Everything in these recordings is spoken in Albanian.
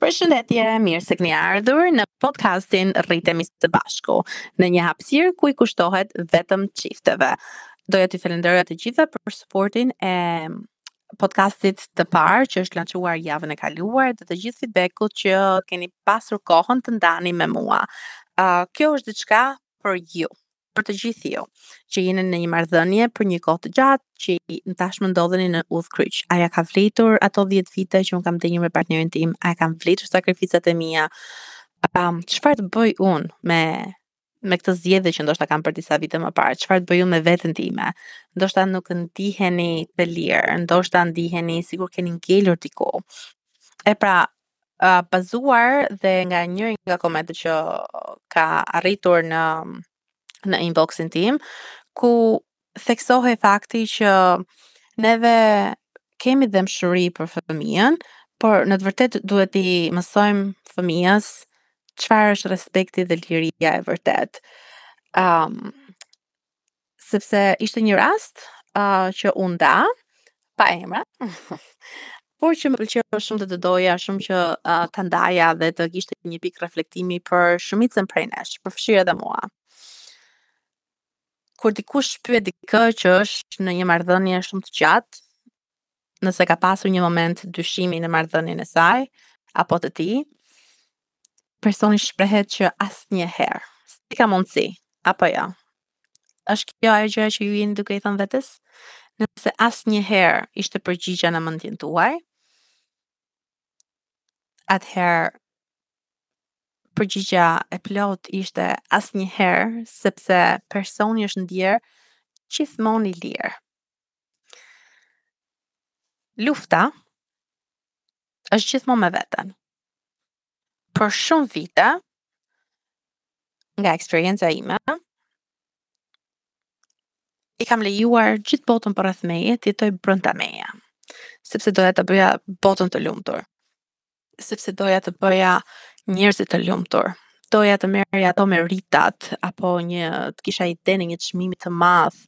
Përshëndetje, mirë se keni ardhur në podcastin Rritemi së bashku, në një hapësirë ku i kushtohet vetëm çifteve. Doja t'ju falenderoja të gjithëve për suportin e podcastit të parë që është lançuar javën e kaluar dhe të gjithë feedbackut që keni pasur kohën të ndani me mua. Uh, kjo është diçka për ju. për të gjithë ju, që jeni në një marrëdhënie për një kohë të gjatë, që tashmë ndodheni në udhëkryq. A ja ka vlitur ato 10 vite që unë kam dhënë me partnerin tim, a ja kanë vlitur sakrificat e mia, um, çfarë të bëj unë me me këtë zgjedhje që ndoshta kam bërë disa vite më parë, çfarë të bëj unë me veten time? Ndoshta nuk ndiheni të lirë, ndoshta ndiheni sikur keni ngelur diku. E pra, bazuar dhe nga njëri nga komentet që ka arritur në në inboxin tim, ku theksohej fakti që neve kemi dhembshuri për fëmijën, por në të vërtetë duhet t'i mësojmë fëmijës çfarë është respekti dhe liria e vërtetë. Um, sepse ishte një rast uh, që u nda pa emra. por që më pëlqeu shumë dhe do doja shumë që uh, ta ndaja dhe të kishte një pikë reflektimi për shumicën prej nesh, përfshirë edhe mua. Kur dikush pyet dikë që është në një marrëdhënie shumë të gjatë, nëse ka pasur një moment dyshimi në marrëdhënien e saj apo të tij, personi shprehet që asnjëherë. Si ka mundësi, apo jo? Është kjo ajo gjëja që ju jeni duke i thënë vetes? Nëse asnjëherë ishte përgjigja në mendjen tuaj, atëherë përgjigja e plotë ishte asnjëherë, sepse personi është ndjerë gjithmonë i lirë. Lufta është gjithmonë me veten. Për shumë vite, nga eksperienca ime, i kam lejuar gjithë botën përreth meje të jetojë brenda meje, sepse doja ta bëja botën të lumtur. sepse doja të bëja njerëzit të lumtur. Doja të merrja ato meritat apo një të kisha idenë e një çmimi të madh.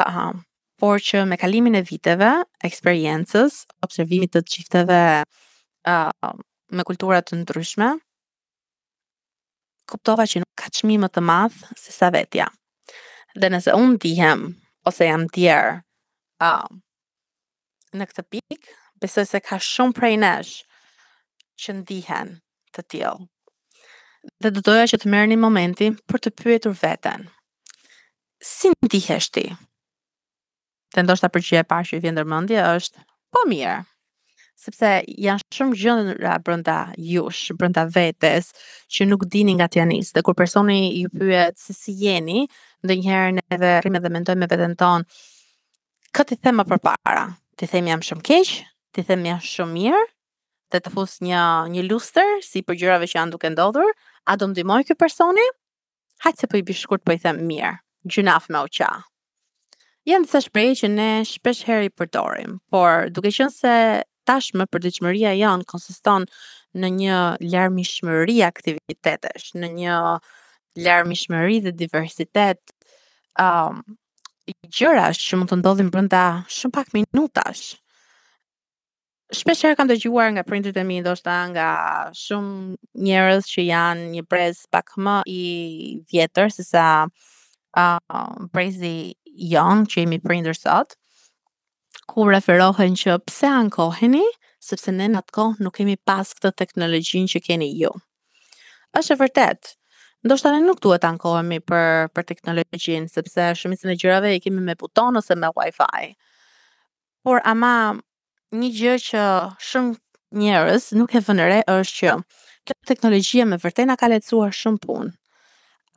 Uh, por që me kalimin e viteve, eksperiencës, observimit të çifteve uh, me kultura të ndryshme, kuptova që nuk ka çmim më të madh se sa vetja. Dhe nëse unë ndihem ose jam ndjerë, uh, në këtë pikë, besoj se ka shumë prej nesh që ndihen të tillë. Dhe do doja që të merrni momentin për të pyetur veten. Si ndihesh ti? Dhe ndoshta përgjigja e parë që vjen ndër mendje është po mirë. Sepse janë shumë gjëra brenda jush, brenda vetes, që nuk dini nga t'ia nisni. Dhe kur personi ju pyet se si jeni, ndonjëherë ne edhe rrimë dhe mendojmë me veten tonë, kë t'i them më përpara. T'i them jam shumë keq, t'i them jam shumë mirë, dhe të fus një një luster sipër gjërave që janë duke ndodhur, a do më ndihmojë ky personi? Hajt se po i bie shkurt po i them mirë, gjynaf me u qa. Janë disa shprehje që ne shpesh herë i përdorim, por duke qenë se tashmë përditshmëria jonë konsiston në një larmishmëri aktivitetesh, në një larmishmëri dhe diversitet um, gjërash që mund të ndodhin brenda shumë pak minutash. Shpesh herë kam dëgjuar nga prindërit e mi, ndoshta nga shumë njerëz që janë një brez pak më i vjetër se sa uh, brezi jonë që jemi prindër sot, ku referohen që pse ankoheni, sepse ne në atë kohë nuk kemi pas këtë teknologjinë që keni ju. Është e vërtetë. Ndoshta ne nuk duhet të ankohemi për për teknologjinë, sepse shumicën e gjërave i kemi me buton ose me Wi-Fi. Por ama një gjë që shumë njerëz nuk e vënë re është që kjo teknologjia me vërtet na ka lehtësuar shumë punë,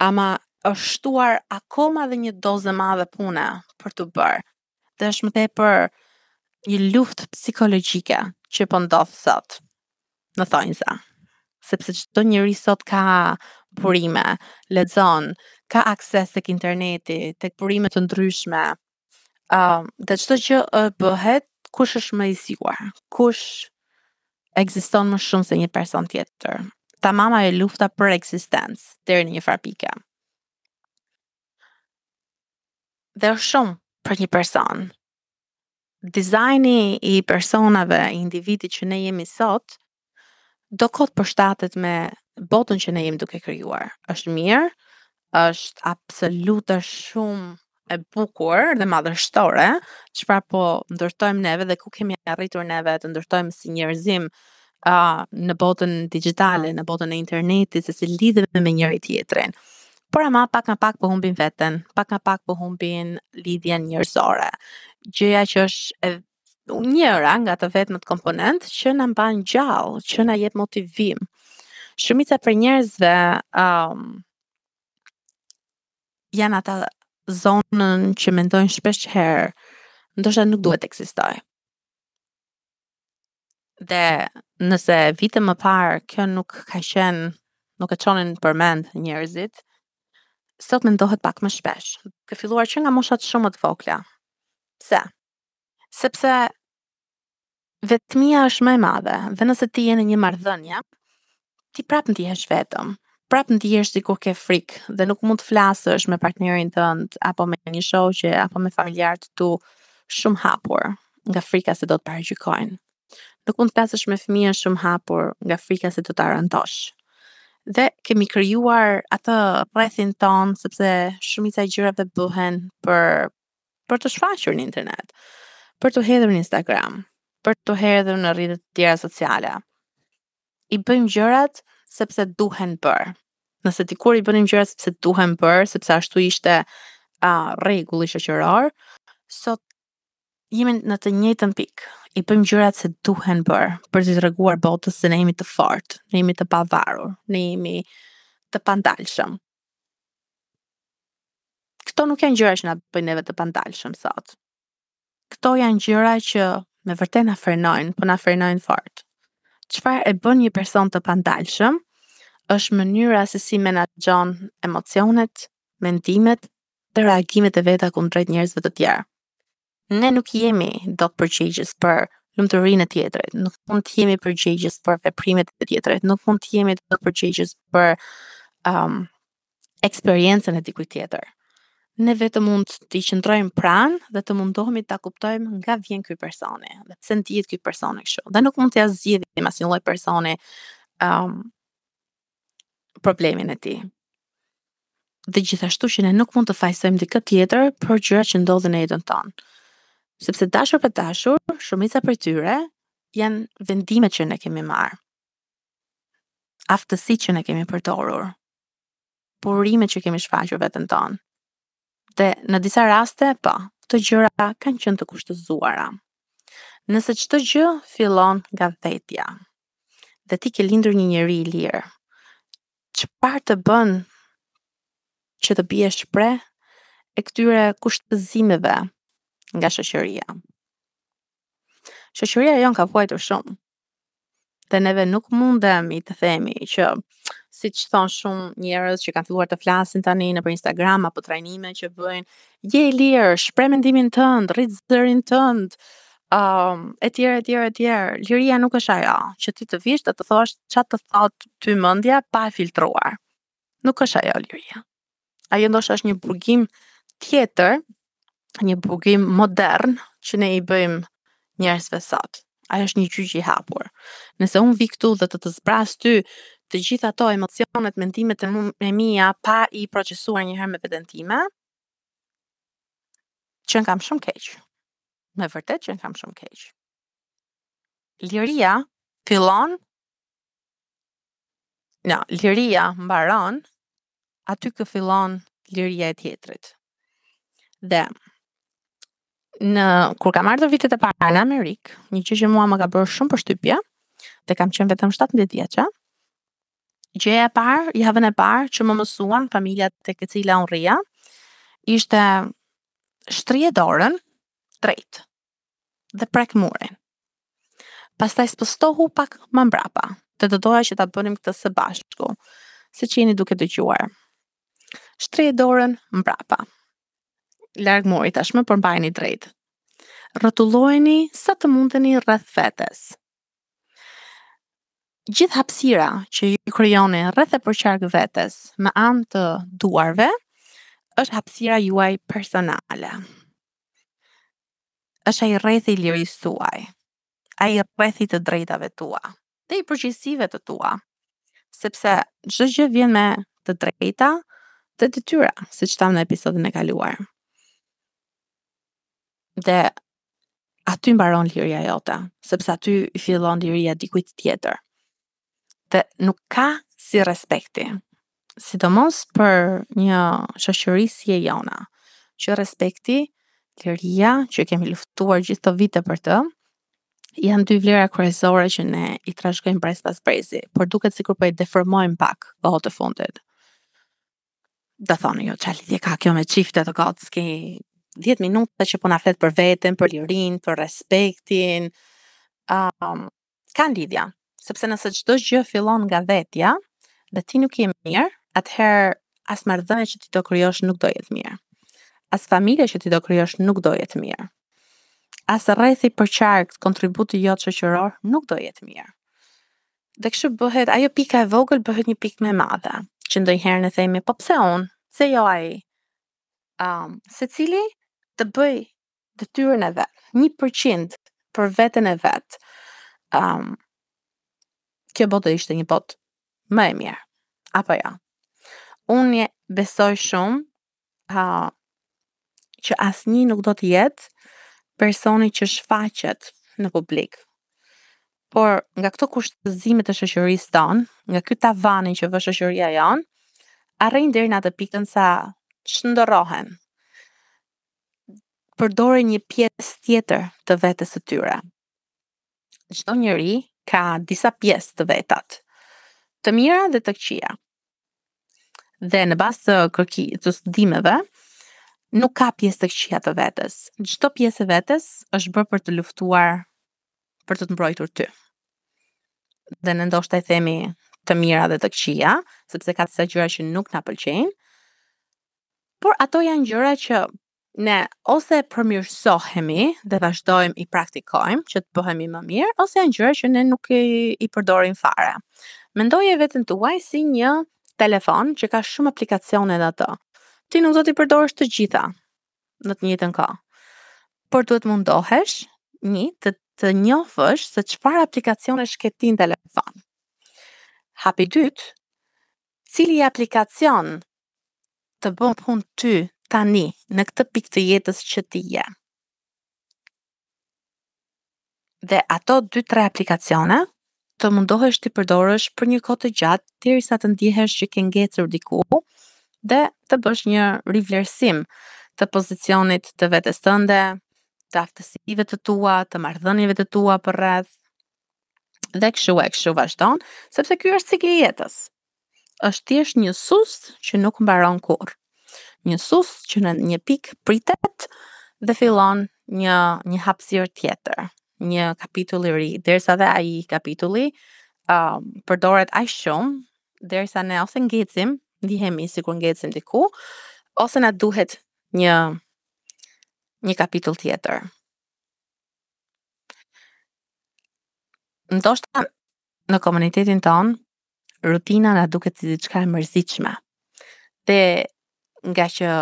ama është shtuar akoma dhe një dozë e madhe pune për t'u bërë. Dhe është më tepër një luftë psikologjike që po ndodh sot në thonjza. Sepse çdo njeri sot ka burime, lexon, ka akses tek interneti, tek burime të ndryshme, dhe çdo gjë bëhet kush është më i zgjuar, kush ekziston më shumë se një person tjetër. Tamam ajo lufta për ekzistencë, deri në një farë pike. Dhe është shumë për një person. Dizajni i personave, i individit që ne jemi sot, s'do dot përshtatet me botën që ne jemi duke krijuar. Është mirë, është absolute shumë e bukur dhe madhështore, çfarë po ndërtojmë neve dhe ku kemi arritur neve të ndërtojmë si njerëzim uh, në botën digjitale, në botën e internetit, se si lidhemi me njëri-tjetrin. Por ama pak nga pak po humbim veten, pak nga pak po humbim lidhjen njerëzore. Gjëja që është e njëra nga të vetmet komponentë që na mban gjallë, që na jep motivim. Shumica prej njerëzve um, janë atë zonën që mendojnë shpesh herë, ndoshta nuk duhet të ekzistojë. Dhe nëse vite më parë kjo nuk ka qenë, nuk e çonin për mend njerëzit, sot mendohet pak më shpesh. Duke filluar që nga moshat shumë më të vogla. Pse? sepse vetmia është më e madhe dhe nëse ti je në një marrëdhënie, ti prap ndihesh vetëm. Prap ndihesh sikur ke frikë dhe nuk mund të flasësh me partnerin tënd apo me një shoqe apo me familjar të tu shumë hapur nga frika se do të paragjykojnë. Nuk mund të flasësh me fëmijën shumë hapur nga frika se do ta rëndosh. Dhe kemi krijuar atë rrethin tonë sepse shumica e gjërave bëhen për për t'u shfaqur në internet, për t'u hedhur në Instagram, për t'u hedhur në rrjetet e tjera sociale. I bëjmë gjërat sepse duhen bërë. Nëse dikur i bënim gjërat sepse duhen bërë, sepse ashtu ishte uh, rregulli shoqëror, sot jemi në të njëjtën pikë. I bëjmë gjërat se duhen bërë për t'i treguar botës se ne jemi të fortë, ne jemi të pavarur, ne jemi të pandalshëm. Këto nuk janë gjëra që na bëjnë neve të pandalshëm sot. Këto janë gjëra që me vërtet na frenojnë, po na frenojnë fort. Çfarë e bën një person të pandalshëm? Është mënyra se si menaxhon emocionet, mendimet dhe reagimet e veta kundrejt njerëzve të tjerë. Ne nuk jemi dot përgjegjës për lumturinë e tjetrit, nuk mund të jemi përgjegjës për veprimet e tjetrit, nuk mund të jemi dot përgjegjës për eksperiencën e dikujt tjetër. Ne vetëm mund t'i qëndrojmë pranë dhe të mundohemi ta kuptojmë nga vjen ky personi dhe pse ndihet ky personi kështu. Dhe nuk mund t'ia zgjidhim asnjë lloj personi problemin e tij. Dhe gjithashtu që ne nuk mund të fajësojmë dikë tjetër për gjërat që ndodhin në jetën tonë. Sepse dashur pa dashur, shumica prej tyre janë vendimet që ne kemi marrë. Aftësitë që ne kemi përdorur. Burimet që kemi shfaqur veten tonë. Dhe në disa raste, po, këto gjëra kanë qenë të kushtëzuara. Nëse çdo gjë fillon nga vetja dhe ti ke lindur një njeri i lirë, çfarë të bën që të biesh pre e këtyre kushtëzimeve nga shoqëria? Shoqëria jonë ka vuajtur shumë. Dhe neve nuk mundemi të themi që siç thonë shumë njerëz që kanë filluar të flasin tani nëpër Instagram apo trajnime që bëjnë, je i lirë, shpreh mendimin tënd, rrit zërin tënd, etj etj etj. Liria nuk është ajo që ti të vish dhe të thosh ça të thotë ty mendja pa e filtruar. Nuk është ajo liria. Ajo ndoshta është një burgim tjetër, një burgim modern që ne i bëjmë njerëzve sot. Ajo është një gjyq i hapur. Nëse unë vi këtu dhe të të zbras ty të gjitha ato emocionet, mendimet e, e mia pa i procesuar një herë me veten time, gjynah, kam shumë keq. Me vërtet gjynah, kam shumë keq. Liria fillon No, liria mbaron aty ku fillon liria e tjetrit. Dhe unë kur kam ardhur vitet e para në Amerikë, një gjë që mua më ka bërë shumë përshtypje, dhe kam qenë vetëm 17 vjeçe, gjëja e parë, javën e parë që më mësuan familja tek e cila unë rrija, ishte shtrije dorën drejt. dhe prek murin. Pastaj spostohu pak më mbrapa, dhe do doja që ta bënim këtë së bashku, siç jeni duke dëgjuar. Shtrije dorën mbrapa. Larg murit tashmë, por mbajeni drejt. Rrotullojeni sa të mundeni rreth vetes. Gjithë hapësira që ju krijoni rreth e përqark vetes me anë të duarve është hapësira juaj personale. është ai rrethi i lirisë tuaj, ai rrethi i të drejtave tua, dhe i përgjegjësive të tua, sepse çdo gjë vjen me të drejta dhe detyra, siç thamë në episodin e kaluar. Dhe aty mbaron liria jote, sepse aty fillon liria e dikujt tjetër. dhe nuk ka si respekti, sidomos për një shoqëri si e jona, që respekti, liria që kemi luftuar gjithë këto vite për të, janë dy vlera kryesore që ne i trashëgojmë brez pas brezi, por duket sikur po i deformojmë pak kohët e fundit. Do thoni ju, ça lidhje ka kjo me çiftet, o goc, s'ke dhjetë minuta që po na flet për veten, për lirinë, për respektin, Kanë lidhje, sepse nëse çdo gjë fillon nga vetja dhe ti nuk je mirë, atëherë as marrëdhënia që ti do krijosh nuk do jetë mirë. As familja që ti do krijosh nuk do jetë mirë. As rrethi përqark kontributi jot shoqëror nuk do jetë mirë. Dhe kështu bëhet, ajo pika e vogël bëhet një pikë më e madhe, që ndonjëherë ne themi, po pse unë? Pse jo ai? Um, secili të bëj detyrën e vet, 1% për veten e vet, um, kjo botë do ishte një botë më e mirë. Apo jo. Ja. Unë besoj shumë uh, që asnjë nuk do të jetë personi që shfaqet në publik. Por nga këto kushtëzime të shoqërisë tonë, nga ky tavani që vë shoqëria jonë, arrijnë deri në atë pikën sa shndërrohen. përdorin një pjesë tjetër të vetes së tyre. Çdo njeri ka disa pjesë të vetat, të mira dhe të këqija. Dhe në bazë të kërki të studimeve, nuk ka pjesë të këqija të vetes. Çdo pjesë e vetes është bërë për të luftuar për të të mbrojtur ty. Dhe ne ndoshta i themi të mira dhe të këqija, sepse ka disa gjëra që nuk na pëlqejnë, Por ato janë gjëra që ne ose përmirësohemi dhe vazhdojmë i praktikojmë që të bëhemi më mirë, ose janë gjëra që ne nuk i, i përdorim fare. Mendoje veten tënde si një telefon që ka shumë aplikacione dhe ato. Ti nuk do t'i përdorësh të gjitha në të njëjtën kohë. Por duhet mundohesh një të të njohësh se çfarë aplikacionesh ke ti në telefon. Hapi i dytë, Cili aplikacion të bën punë ty tani në këtë pikë të jetës që ti je? Dhe ato 2-3 aplikacione të mundohesh t'i përdorësh për një kohë të gjatë derisa të ndjehesh që ke ngecur diku dhe të bësh një rivlerësim të pozicionit të vetes tënde, të aftësive të tua, të marrëdhënieve të tua përreth, Dhe kështu e kështu vazhdon, sepse ky është cikli i jetës. Është thjesht një sus që nuk mbaron kurrë. Një sus që në një pikë pritet dhe fillon një një hapësirë tjetër, një kapitull i ri, derisa dhe ai kapitulli ë uh, përdoret aq shumë derisa ne ose ngecim, ndihemi sikur ngecim diku, ose na duhet një një kapitull tjetër. Ndoshta në komunitetin tonë, rutina na duket si diçka e mërzitshme. Dhe ngaqë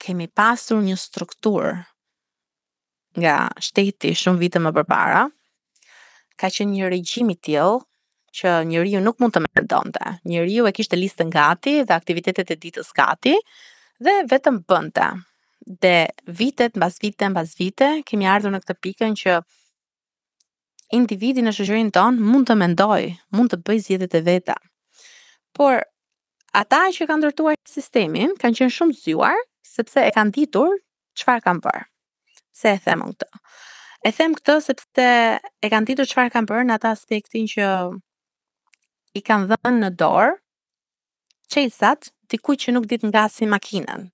kemi pasur një strukturë nga shteti shumë vite më përpara, ka qenë një regjim i tillë që njeriu nuk mund të mendonte. Njeriu e kishte listën gati dhe aktivitetet e ditës gati dhe vetëm bënte. Dhe vitet mbas vite mbas vite kemi ardhur në këtë pikën që individi në shoqërinë tonë mund të mendojë, mund të bëjë zgjedhjet e veta. Por ata që kanë ndërtuar sistemin kanë qenë shumë zgjuar sepse e kanë ditur Çfarë kanë bërë? Pse e them unë këtë? E them këtë sepse e kanë ditur çfarë kanë bërë në atë aspektin që i kanë dhënë në dorë çelësat dikujt që nuk di të ngasë makinën.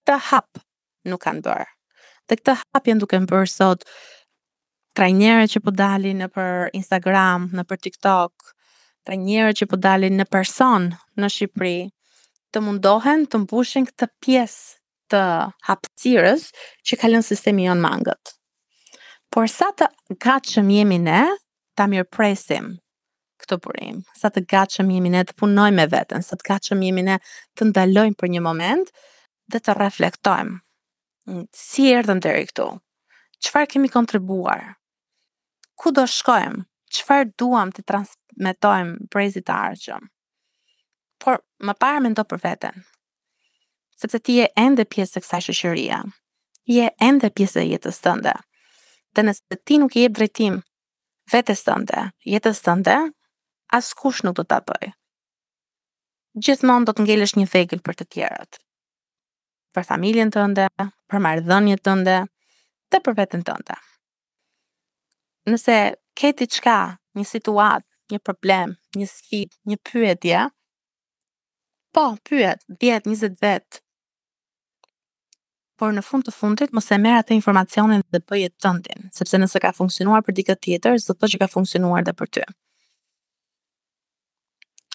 Këtë hap nuk kanë bërë. Dhe këtë hap janë duke bërë sot trajnerët që po dalin nëpër Instagram, nëpër TikTok, trajnerët që po dalin në person në Shqipëri, të mundohen të mbushin këtë pjesë të hapësirës që ka lënë sistemi jonë mangët. Por sa të gatshëm jemi ne ta mirëpresim këtë burim, sa të gatshëm jemi ne të punojmë me veten, sa të gatshëm jemi ne të ndalojmë për një moment dhe të reflektojmë. Si erdhëm deri këtu? Çfarë kemi kontribuar? Ku do shkojmë? Çfarë duam t'i transmetojmë brezit të ardhshëm? Por më parë mendo për veten. Sepse ti je ende pjesë e kësaj shoqërie. Je ende pjesë e jetës tënde. Dhe nëse ti nuk i jep drejtim vetes tënde, jetës tënde, askush nuk do ta bëjë. Gjithmonë do të ngelësh një vegël për të tjerët. Për familjen tënde, për marrëdhënien tënde dhe për veten tënde. Nëse ke ti diçka, një situatë, një problem, një sfidë, një pyetje, po pyet dhjetë, njëzet vetë, por në fund të fundit mos e merr atë informacionin dhe bëje tëndin, sepse nëse ka funksionuar për dikë tjetër, s'do të thotë që ka funksionuar edhe për ty.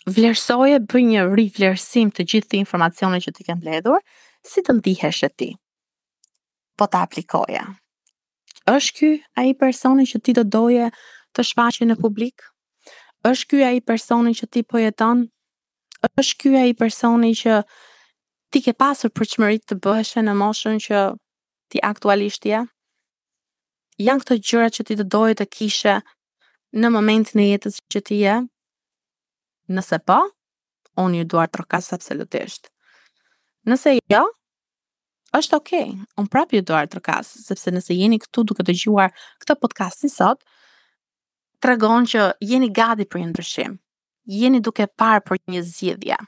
Vlerësoje, bëj një rivlerësim të gjithë këtij informacioni që ti ke mbledhur, si do ndiheshe ti po ta aplikoje? Është ky ai personi që ti do doje të shfaqe në publik? Është ky ai personi që ti po jeton? Është ky ai personi që ti ke pasur për qëllim të bëheshe në moshën që ti aktualisht je? Janë këto gjërat që ti do doje të kishe në momentin e jetës që ti je? Nëse po, unë ju duartrokas absolutisht. Nëse jo, është ok, unë prap ju duartrokas, sepse nëse jeni këtu duke dëgjuar këtë podcastin sot, tregon që jeni gati për një ndryshim, jeni duke parë për një zgjidhje.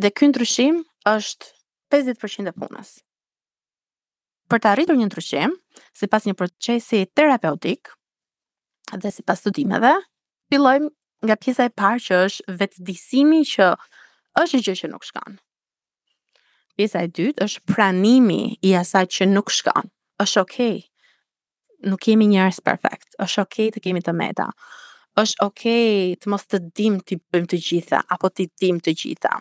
Dhe ky ndryshim është 50% e punës. Për të arritur një ndryshim, sipas një procesi terapeutik dhe sipas studimeve, fillojmë nga pjesa e parë që është vetëdijësimi që është një gjë që nuk shkon. Pjesa e dytë është pranimi i asaj që nuk shkon. Është okay. Nuk jemi njerëz perfekt. Është okay të kemi të meta. Është okay të mos të dimë t'i bëjmë të gjitha apo t'i dimë të gjitha.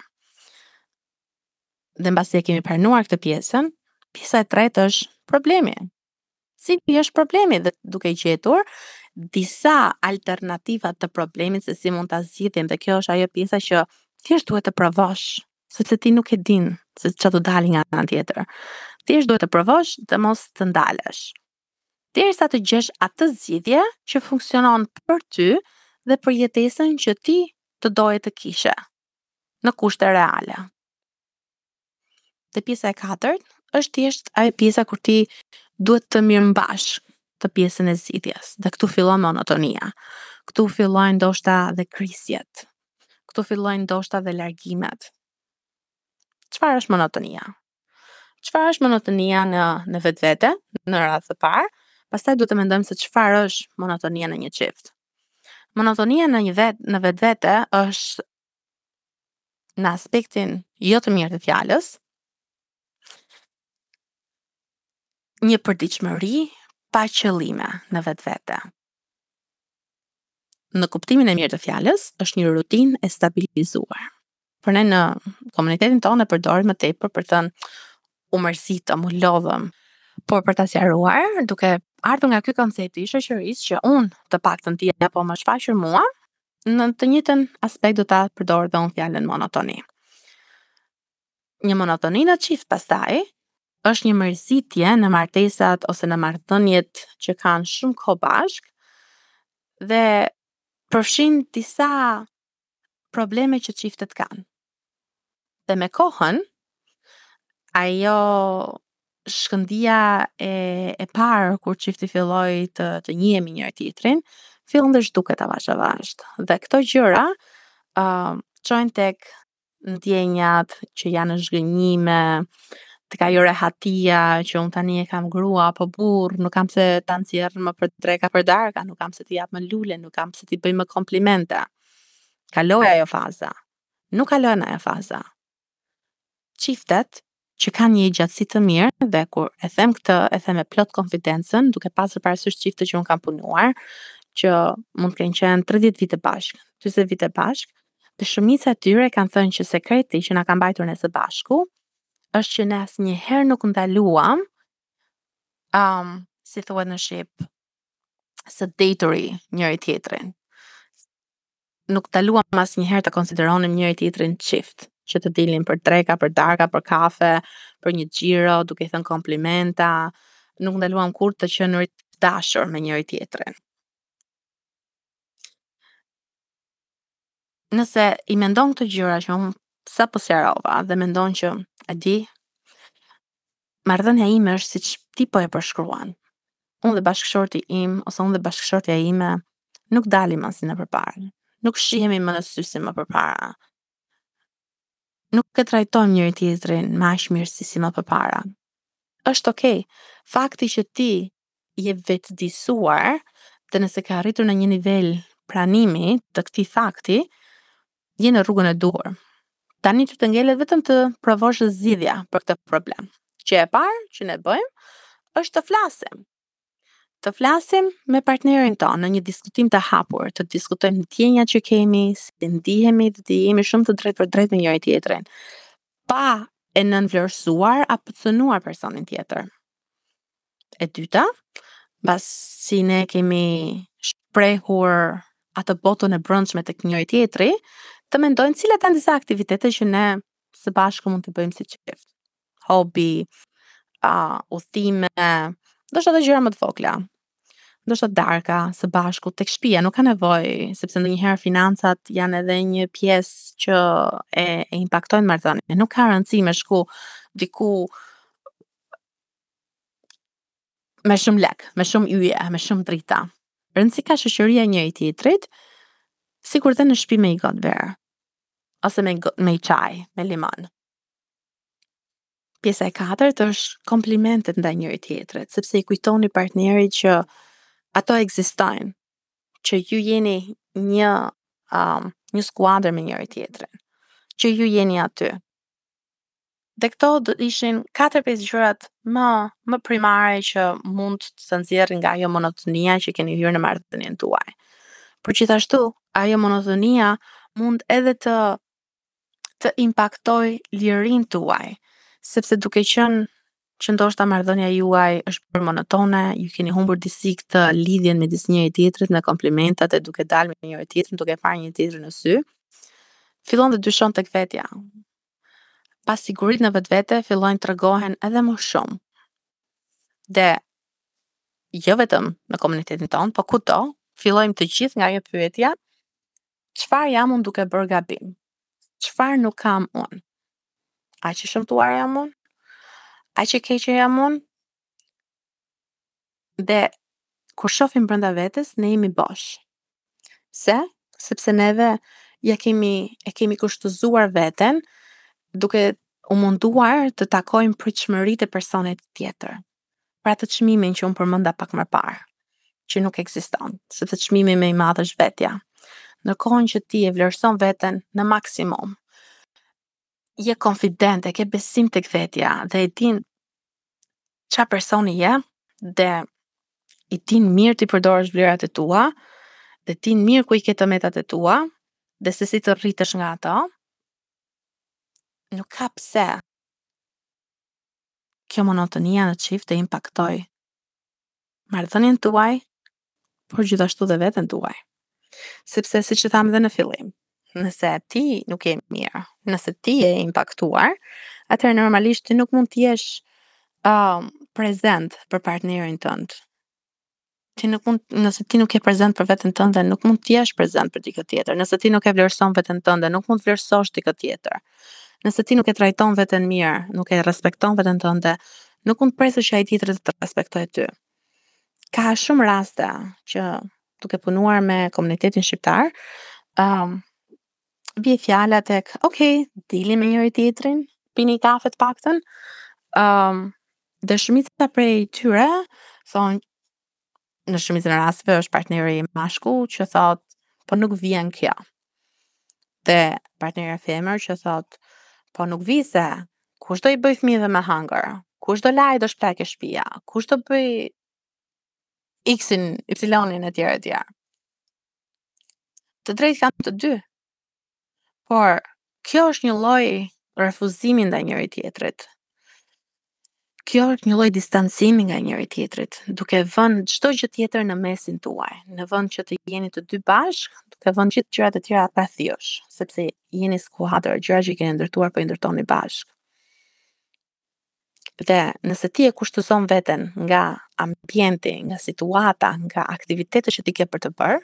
Dhe mbasi e kemi pranuar këtë pjesën, pjesa e tretë është problemi. Si është problemi dhe duke gjetur disa alternativa të problemit se si mund ta zgjidhim dhe kjo është ajo pjesa që thjesht duhet të provosh, sepse ti nuk e din se çfarë do dalë nga ana tjetër. Thjesht duhet të provosh dhe mos të ndalesh. Derisa të gjesh atë zgjidhje që funksionon për ty dhe për jetesën që ti të doje të kishe. në kushte reale. Dhe pjesa e katërt është thjesht ajo pjesa kur ti duhet të mirëmbash atë pjesën e zgjidhjes. Dhe këtu fillon monotonia. Këtu fillojnë ndoshta dhe krisjet. Këtu fillojnë ndoshta dhe largimet. Çfarë është monotonia? Çfarë është monotonia në në vetvete, në radhë të parë, pastaj duhet të mendojmë se çfarë është monotonia në një çift. Monotonia në një vet në vetvete është në aspektin jo të mirë të fjalës, një përditshmëri pa qëllime në vetvete. në kuptimin e mirë të fjalës, është një rutinë e stabilizuar. Por ne në komunitetin tonë e përdorim më tepër për të thënë u mërzitëm, u lodhëm. Por për ta sqaruar, duke ardhur nga ky koncepti i shoqërisë që un të paktën ti po më shfaqur mua, në të njëjtën aspekt do ta përdor dhe un fjalën monotoni. Një monotoni në çift pastaj është një mërzitje në martesat ose në marrëdhëniet që kanë shumë kohë bashkë dhe përfshin disa probleme që çiftet kanë. Dhe me kohën ajo shkëndija e parë kur çifti filloi të të njihej me njëri tjetrin fillon të zhduket avash avash dhe këto gjëra çojnë tek ndjenjat që janë zhgënjime, tek ajo rehatia që unë tani e kam grua apo burrë, nuk kam pse ta nxjerr më për dreka, për darka, nuk kam pse t'i jap më lule, nuk kam pse t'i bëj më komplimente. Kaloi ajo faza. Nuk kalon ajo faza. Çiftet që kanë një gjatësi të mirë dhe kur e them këtë, e them me plot konfidencën, duke pasur parasysh çifte që unë kam punuar, që mund të kenë qenë 30 vite bashkë, 40 vite bashkë, dhe shumica e tyre kanë thënë që sekreti që na ka mbajtur ne së bashku është që ne asnjëherë nuk ndaluam um, si thuhet në shqip së dejturi njëri tjetrin nuk ndaluam asnjëherë të konsideronim njëri-tjetrin çift, që të dilnim për dreka, për darka, për kafe, për një xhiro, duke i thënë komplimenta, nuk ndaluam kurrë të qenurit të dashur me njëri-tjetrin. Nëse i mendon këto gjëra që unë sapo sqarova dhe mendon që e di, Marrëdhënia ime është siç ti po e përshkruan. Unë dhe bashkëshorti im ose unë dhe bashkëshortja ime nuk dalim më si më përpara. Nuk shihemi më në sy si më përpara. Nuk e trajtojmë njëri tjetrin me aq mirësi si më përpara. Është okay. Fakti që ti je vetëdijësuar dhe nëse ke arritur në një nivel pranimi të këtij fakti, je në rrugën e duhur. Tani ty të ngelet vetëm të provosh zgjidhje për këtë problem. Gjëja e parë që ne bëjmë është të flasim. Të flasim me partnerin tonë në një diskutim të hapur, të diskutojmë ndjenjat që kemi, si ndihemi dhe të jemi shumë të drejtpërdrejtë me njëri tjetrin. Pa e nënvlerësuar apo cënuar personin tjetër. e dyta, pasi ne kemi shprehur atë botën e brendshme tek njëri tjetri, të mendojmë cilat janë disa aktivitete që ne së bashku mund të bëjmë si çift. Hobi, a udhëtime, ndoshta edhe gjëra më të vogla. Ndoshta darka së bashku tek shtëpia, nuk ka nevojë, sepse ndonjëherë financat janë edhe një pjesë që e, e impaktojnë marrëdhënien. Nuk ka rëndësi me shku diku me shumë lek, me shumë yje, me shumë drita. Rëndësi ka shoqëria e njëri tjetrit, sikur dhe në shpi me një gotë verë, ose me, me një çaj, me limon. Pjesa e katërt është komplimentet ndaj njëri tjetrit, sepse i kujtoni partnerit që ato ekzistojnë, që ju jeni një um, një skuadër me njëri tjetrin, që ju jeni aty. Dhe këto do të ishin katër pesë gjërat më më primare që mund t'ju nxjerrin nga ajo monotonia që keni hyrë në marrëdhënien tuaj. Por gjithashtu, ajo monotonia mund edhe të të impaktojë lirinë tuaj, sepse duke qenë që ndoshta marrëdhënia juaj është bërë monotone, ju keni humbur disi këtë lidhjen midis njëri tjetrit me komplimentat e duke dalë me njëri tjetrin, duke parë njëri tjetrin në sy, fillon dhe dyshon tek vetja. pasiguritë në vetvete fillojnë të tregohen edhe më shumë. Dhe jo vetëm në komunitetin tonë, po kudo, fillojmë të gjithë nga ajo pyetja, çfarë jam unë duke bërë gabim? Çfarë nuk kam unë? Aq i shëmtuar jam unë? Aq i keq jam unë? Dhe kur shofim brenda vetes ne jemi bosh. Pse? Sepse neve ia kemi, e kemi kushtëzuar veten duke u munduar të takojmë pritshmëritë e personit tjetër. Pra atë çmimin që unë përmenda pak më parë, që nuk ekziston, sepse çmimi më i madh është vetja. Në kohën që ti e vlerëson veten në maksimum, je konfident, e ke besim tek vetja dhe e din ça personi je dhe i din mirë t'i përdorësh vlerat e tua dhe e din mirë ku i ke të metat e tua dhe se si të rritesh nga ato, nuk ka pse kjo monotonia në çift të impaktojë marrëdhënien tuaj por gjithashtu dhe veten tuaj. Sepse siç e thamë dhe në fillim, nëse ti nuk je mirë, nëse ti je impaktuar, atëherë normalisht ti nuk mund të jesh uh, prezent për partnerin tënd. Ti nuk mund, nëse ti nuk je prezent për veten tënde, nuk mund të jesh prezent për dikë tjetër. Nëse ti nuk e vlerëson veten tënde, nuk mund të vlerësosh dikë tjetër. Nëse ti nuk e trajton veten mirë, nuk e respekton veten tënde, nuk mund të presësh që ai tjetri të të respektojë ty. ka shumë raste që duke punuar me komunitetin shqiptar, ëm bie fjala tek, ok, dilni me njëri-tjetrin, pini një kafe të paktën, ëm dhe shumica prej tyre thonë, në shumicën e rasteve është partneri mashkull që thotë, po nuk vjen kjo. Dhe partnerja femër që thotë, po nuk vij se, kush do i bëjë fëmijëve me hangër? Kush do lajë do shplajë te shpia? Kush do bëjë X-in, Y-in e tjerë e tjerë? Të drejtë kanë të dy. Por, kjo është një lloj refuzimi ndaj njëri-tjetrit. Kjo është një lloj distancimi nga njëri-tjetrit, duke vënë çdo gjë tjetër në mesin tuaj, në vend që të jeni të dy bashkë, duke vënë gjithë gjërat e tjera rreth jush, sepse jeni skuadër, gjërat që i keni ndërtuar po i ndërtoni bashkë. Dhe nëse ti e kushtëzon veten nga ambienti, nga situata, nga aktivitetet që ti ke për të bërë,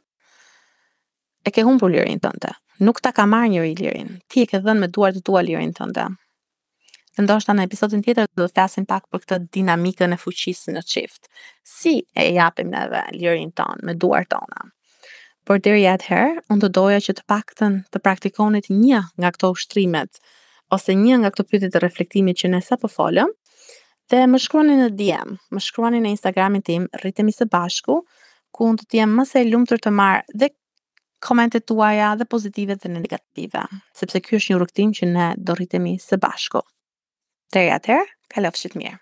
E ke humbur lirinë tënde. Nuk ta ka marrë njeri lirinë. Ti e ke dhënë me duart e tua lirinë tënde. Dhe ndoshta në episodin tjetër do të flasim pak për këtë dinamikën e fuqisë në çift. Si e japim neve lirinë tonë me duart tona? Por deri atëherë, unë do doja që të paktën të praktikonit një nga këto ushtrimet ose një nga këto pyetje të reflektimit që ne sapo folëm, Dhe më shkruani në DM, më shkruani në Instagramin tim, rritemi së bashku, ku unë do të jem më se e lumtur të marr dhe komentet tuaja dhe pozitive dhe negative, sepse ky është një rrugëtim që ne do rritemi së bashku. Deri atëherë, kalofshit mirë.